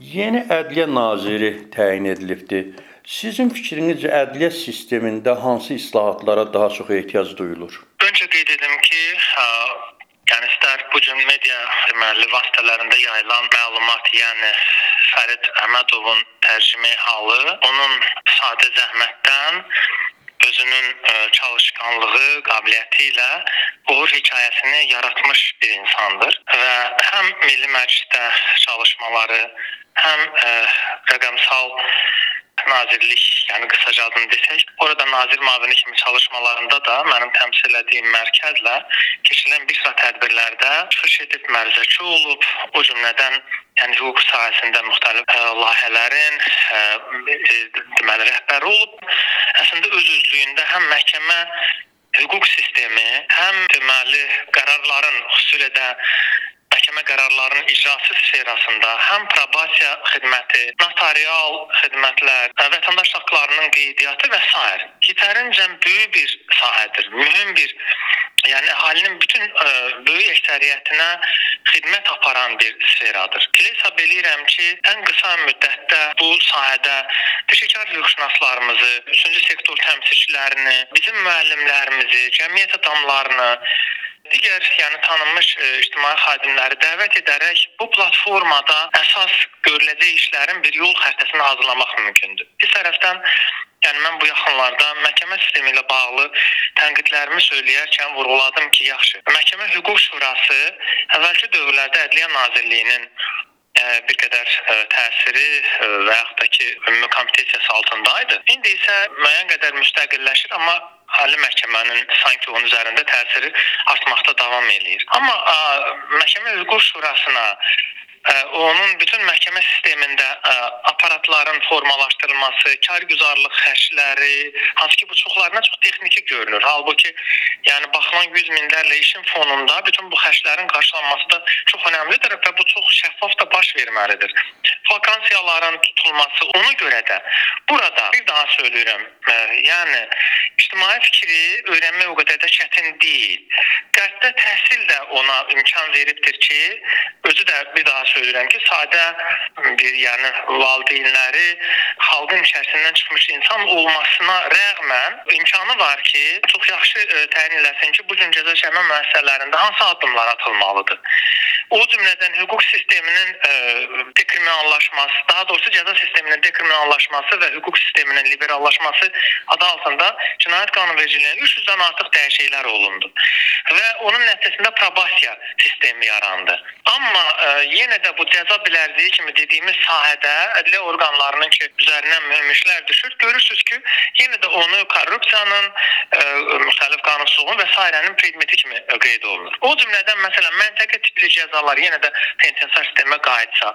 Yeni Ədliyyə naziri təyin edilibdir. Sizin fikrinizcə ədliyyə sistemində hansı islahatlara daha çox ehtiyac duyulur? Öncə qeyd edim ki, ə, yəni istər bu gün media deməli vasitələrində yayılan məlumat, yəni Fərid Əhmədovun tərcümə halı onun sadə zəhmətdən özünün ə, çalışqanlığı, qabiliyyəti ilə uğur hekayəsini yaratmış bir insandır həm Milli Məclisdə çalışmaları, həm ə, rəqəmsal nazirlik, yəni qısaca adını desək, orada nazir müavini kimi çalışmalarında da mənim təmsil etdiyim mərkəzlə keçirilən bir sıra tədbirlərdə çıxış edib mərzəki olub, o cümlədən yəni hüquq sahəsində müxtəlif ə, layihələrin ə, deməli rəhbəri olub. Əslində öz üzlüyündə həm məhkəmə hüquq sistemi, həm deməli qərarların xüsusilə də məhkəmə qərarlarının icrası sferasında həm probasiya xidməti, notarial xidmətlər, vətəndaş haqqlarının qeydiyyatı və s. yetərincə böyük bir sahədir. Mühüm bir yəni əhalinin bütün ə, böyük əksəriyyətinə xidmət aparan bir sferadır. Elə hesab eləyirəm ki, ən qısa müddətdə bu sahədə peşəkar hüquqşünaslarımızı, üçüncü sektor təmsilçilərini, bizim müəllimlərimizi, cəmiyyət adamlarını digər yəni tanınmış ə, ictimai xadimləri dəvət edərək bu platformada əsas görüləcək işlərin bir yol xəritəsini hazırlamaq mümkündür. Bir tərəfdən yəni mən bu yaxınlarda məhkəmə sistemi ilə bağlı tənqidlərimi söyləyərkən vurğuladım ki, yaxşı. Məhkəmə Hüquq Şurası əvvəlki dövrlərdə Ədliyyə Nazirliyinin ə, bir qədər ə, təsiri ə, və yaxud da ki, ümumi kompetensiya altındaydı. İndi isə müəyyən qədər müstəqilləşir, amma Ali məhkəmənin sanki onun üzərində təsiri artmaqda davam eləyir. Amma ə, məhkəmə hüquq şurasına onun bütün məhkəmə sistemində aparatların formalaşdırılması, kargüzarlıq xərcləri, hansı ki bu çoxlarına çox texniki görünür. Halbuki yəni baxılan 100 minlərlə işin fonunda bütün bu xərclərin qarşılanması da çox önəmlidir və bu çox şəffaf da baş verməlidir. Vakansiyaların tutulması ona görə də burada bir daha söyləyirəm, yəni ictimai fikri öyrənmək o qədər də çətin deyil. Qərbdə təhsil də ona imkan veribdir ki, özü də bir daha söyləyirəm ki, sadə bir yəni valideynləri xalqın içərisindən çıxmış insan olmasına rəğmən imkanı var ki, çox yaxşı ə, təyin eləsin ki, bu gün cəza çəkmə müəssisələrində hansı addımlar atılmalıdır. O cümlədən hüquq sisteminin ə, dekriminallaşması, daha doğrusu cəza sisteminin dekriminallaşması və hüquq sisteminin liberallaşması adı altında cinayət qanunvericiliyinin 300-dən artıq dəyişikliklər olundu. Və onun nəticəsində probasiya sistemi yarandı. Amma ə, yenə də bu cəza bilərliyi kimi dediyimiz sahədə ədliyyə orqanlarının ki, üzərindən mühüm işlər düşür. Görürsüz ki, yenə də onu korrupsiyanın, ə, müxtəlif qanunsuzluğun və sairənin predmeti kimi qeyd olunur. O cümlədən məsələn məntəqə tipli cəzalar yenə də penitensiar sistemə qayıtsa,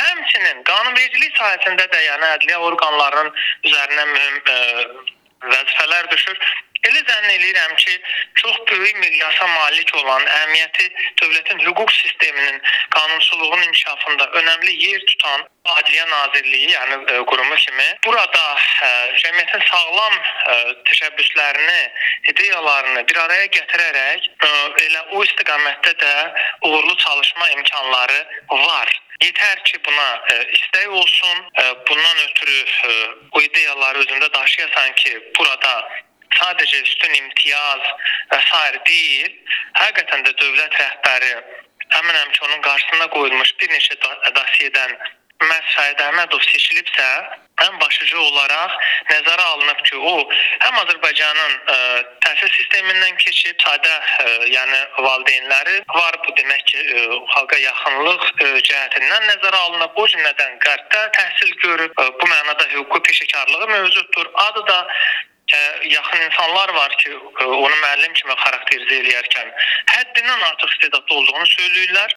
həmçinin qanunvericilik sahəsində də yəni ədliyyə orqanlarının üzərindən mühüm ə, vəzifələr düşür. Elə zənn eləyirəm ki, çox böyük miqyasa malik olan əhəmiyyəti dövlətin hüquq sisteminin qanunsuzluğun inkişafında önəmli yer tutan Ədliyyə Nazirliyi, yəni ə, qurumu kimi burada ə, cəmiyyətin sağlam ə, təşəbbüslərini, ideyalarını bir araya gətirərək ə, elə o istiqamətdə də uğurlu çalışma imkanları var. Yetər ki buna ə, istək olsun, ə, bundan ötürü ə, o ideyaları özündə daşıyasan ki, burada sadəcə üstün imtiyaz və s. deyil, həqiqətən də dövlət rəhbəri əminəm ki, onun qarşısına qoyulmuş bir neçə dosiyədən məhz Səid Əhmədov seçilibsə, ən başlıca olaraq nəzərə alınıb ki, o həm Azərbaycanın ə, təhsil sistemindən keçib, sadə ə, yəni valideynləri var. Bu demək ki, ə, xalqa yaxınlıq ə, cəhətindən nəzərə alınıb. O cümlədən qərbdə təhsil görüb, ə, bu mənada hüquqi peşəkarlığı mövcuddur. Adı da yaxın insanlar var ki, onu müəllim kimi xarakterizə eləyərkən həddindən artıq istedadlı olduğunu söyləyirlər.